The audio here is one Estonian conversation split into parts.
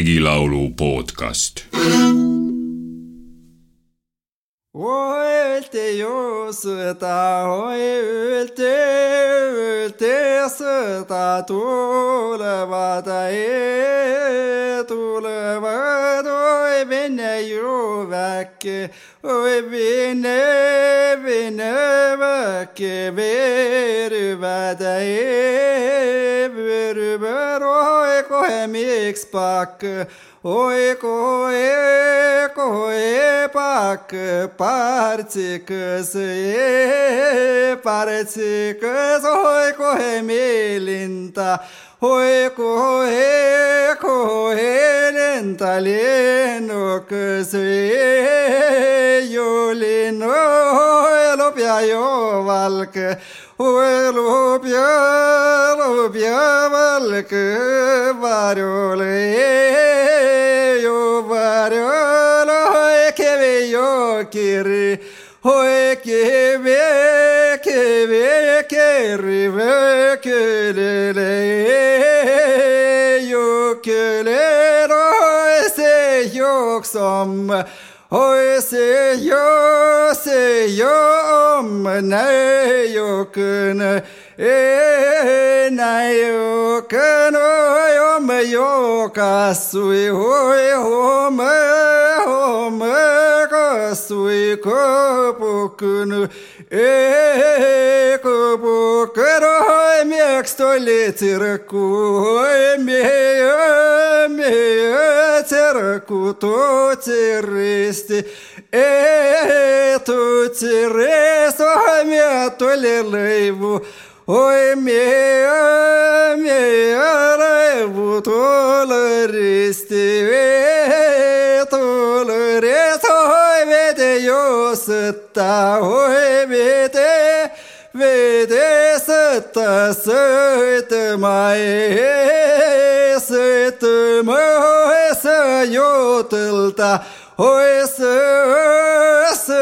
Regilaulu podcast. Öelte ju sõda, öelte, öelte sõda tulevad, tulevad, oi Vene ju väike, oi Vene, Vene väike veeruvad, veeruvad, oi kohe miks pakk, Oi, coe, coe, pac, parțică, să e, parțică, oi, coe, milinta, oi, coe, coe, lenta, leno, că să e, iulino, lupia, eu valcă, oi, lupia, lupia, Ökeleleyuk öyse yo se yo yose na yo kun, E yo yokun o yoka sui hoi ho me ho me ka sui ko pukunu e ko pukero hoi mek stoli tiraku hoi me me tiraku to tiristi e to tiristo hoi me to le leivu hoi me me sutta hoi vete vete sutta sutta mai sutta mai sa yotilta hoi sutta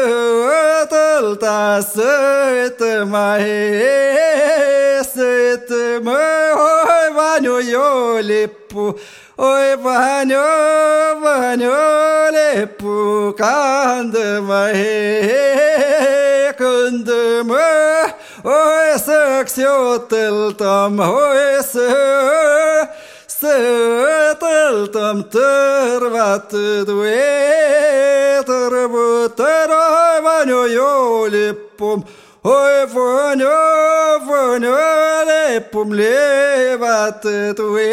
sutta mai Ваню Липу, ой, Ваню, Ваню Липу, кандыма, кандыма, ой, сык сютыл там, ой, сык, сытыл там тырваты дуэ, тырвы тырой Ваню Липу, ju lippu, oi vanju, vanju lippu leevatud või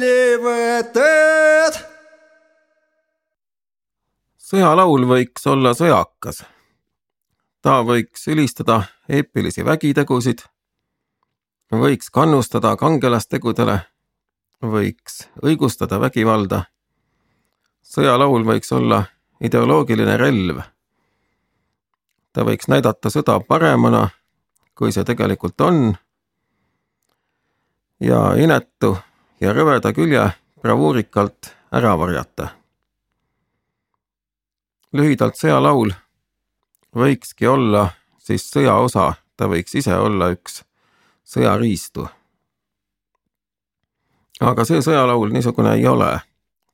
leevatud. sõjalaul võiks olla sõjakas. ta võiks ülistada eepilisi vägitegusid, võiks kannustada kangelastegudele, võiks õigustada vägivalda. sõjalaul võiks olla ideoloogiline relv. Ta võiks näidata sõda paremana, kui see tegelikult on. ja inetu ja rõveda külje bravuurikalt ära varjata lühidalt sõjalaul võikski olla siis sõja osa, ta võiks ise olla üks sõjariistu. aga see sõjalaul niisugune ei ole,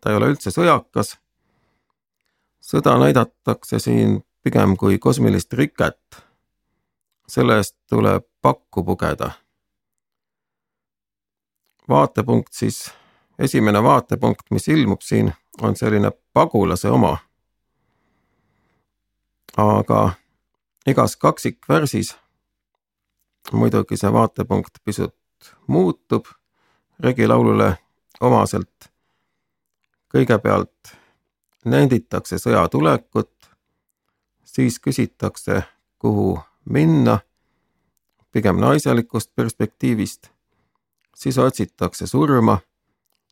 ta ei ole üldse sõjakas. sõda näidatakse siin pigem kui kosmilist riket. selle eest tuleb pakku pugeda. vaatepunkt siis, esimene vaatepunkt, mis ilmub siin, on selline pagulase oma aga igas kaksikvärsis muidugi see vaatepunkt pisut muutub regilaulule omaselt. kõigepealt nenditakse sõja tulekut, siis küsitakse, kuhu minna, pigem naiselikust perspektiivist, siis otsitakse surma,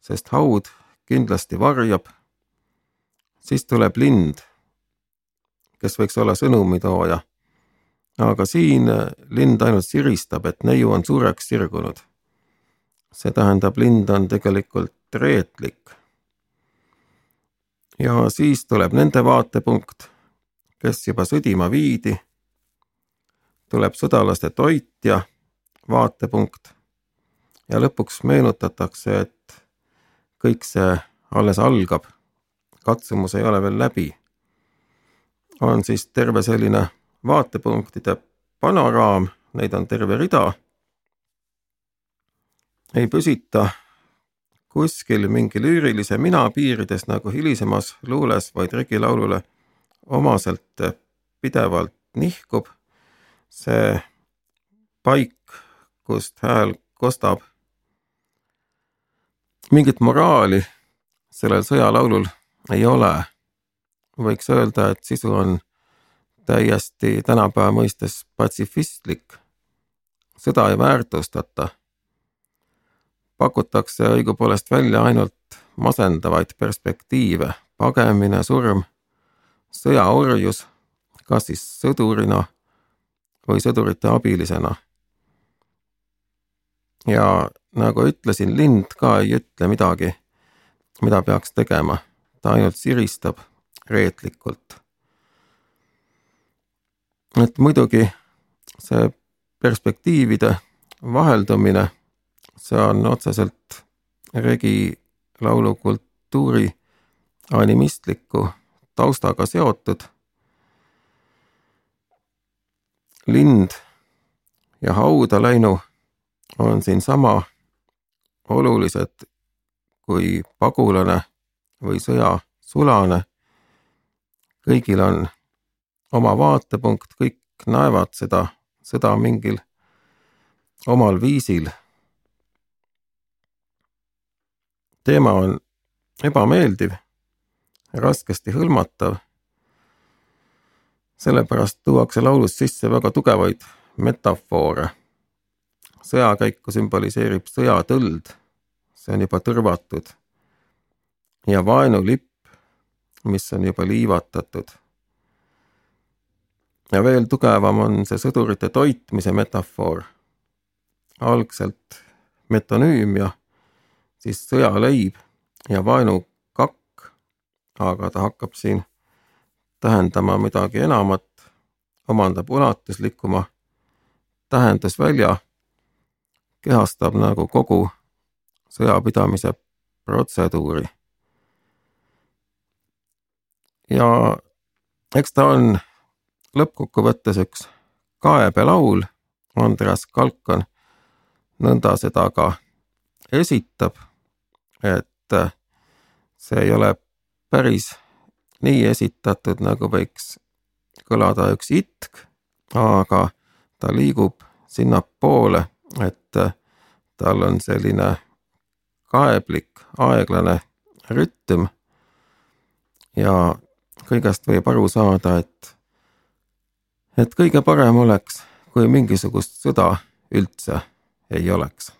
sest haud kindlasti varjab, siis tuleb lind kes võiks olla sõnumitooja. aga siin lind ainult siristab, et neiu on suureks sirgunud. see tähendab, lind on tegelikult reetlik. ja siis tuleb nende vaatepunkt, kes juba sõdima viidi. tuleb sõdalaste toitja vaatepunkt ja lõpuks meenutatakse, et kõik see alles algab, katsumus ei ole veel läbi, on siis terve selline vaatepunktide panoraam, neid on terve rida. ei püsita kuskil mingi lüürilise mina piirides nagu hilisemas luules, vaid regilaulule omaselt pidevalt nihkub see paik, kust hääl kostab. mingit moraali sellel sõjalaulul ei ole. võiks öelda, et sisu on täiesti tänapäeva mõistes patsifistlik. sõda ei väärtustata. pakutakse õigupoolest välja ainult masendavaid perspektiive, pagemine, surm, sõjaorjus, kas siis sõdurina või sõdurite abilisena. ja nagu ütlesin, lind ka ei ütle midagi, mida peaks tegema, ta ainult siristab reetlikult et muidugi see perspektiivide vaheldumine, see on otseselt regi laulukultuuri animistliku taustaga seotud. lind ja hauda läinu on siinsama olulised kui pagulane või sõjasulane. kõigil on oma vaatepunkt, kõik näevad seda sõda mingil omal viisil. teema on ebameeldiv, raskesti hõlmatav. sellepärast tuuakse laulus sisse väga tugevaid metafoore. sõjakäiku sümboliseerib sõjatõld, see on juba tõrvatud. ja vaenulipp, mis on juba liivatatud ja veel tugevam on see sõdurite toitmise metafoor. algselt metonüümia, siis sõjaleib ja vaenukakk, aga ta hakkab siin tähendama midagi enamat, omandab ulatuslikuma tähendusvälja, kehastab nagu kogu sõjapidamise protseduuri. ja eks ta on lõppkokkuvõttes üks kaebelaul, Andreas Kalkon nõnda seda ka esitab, et see ei ole päris nii esitatud, nagu võiks kõlada üks itk, aga ta liigub sinnapoole, et tal on selline kaeblik, aeglane rütm. Ja kõigest võib aru saada, et et kõige parem oleks, kui mingisugust sõda üldse ei oleks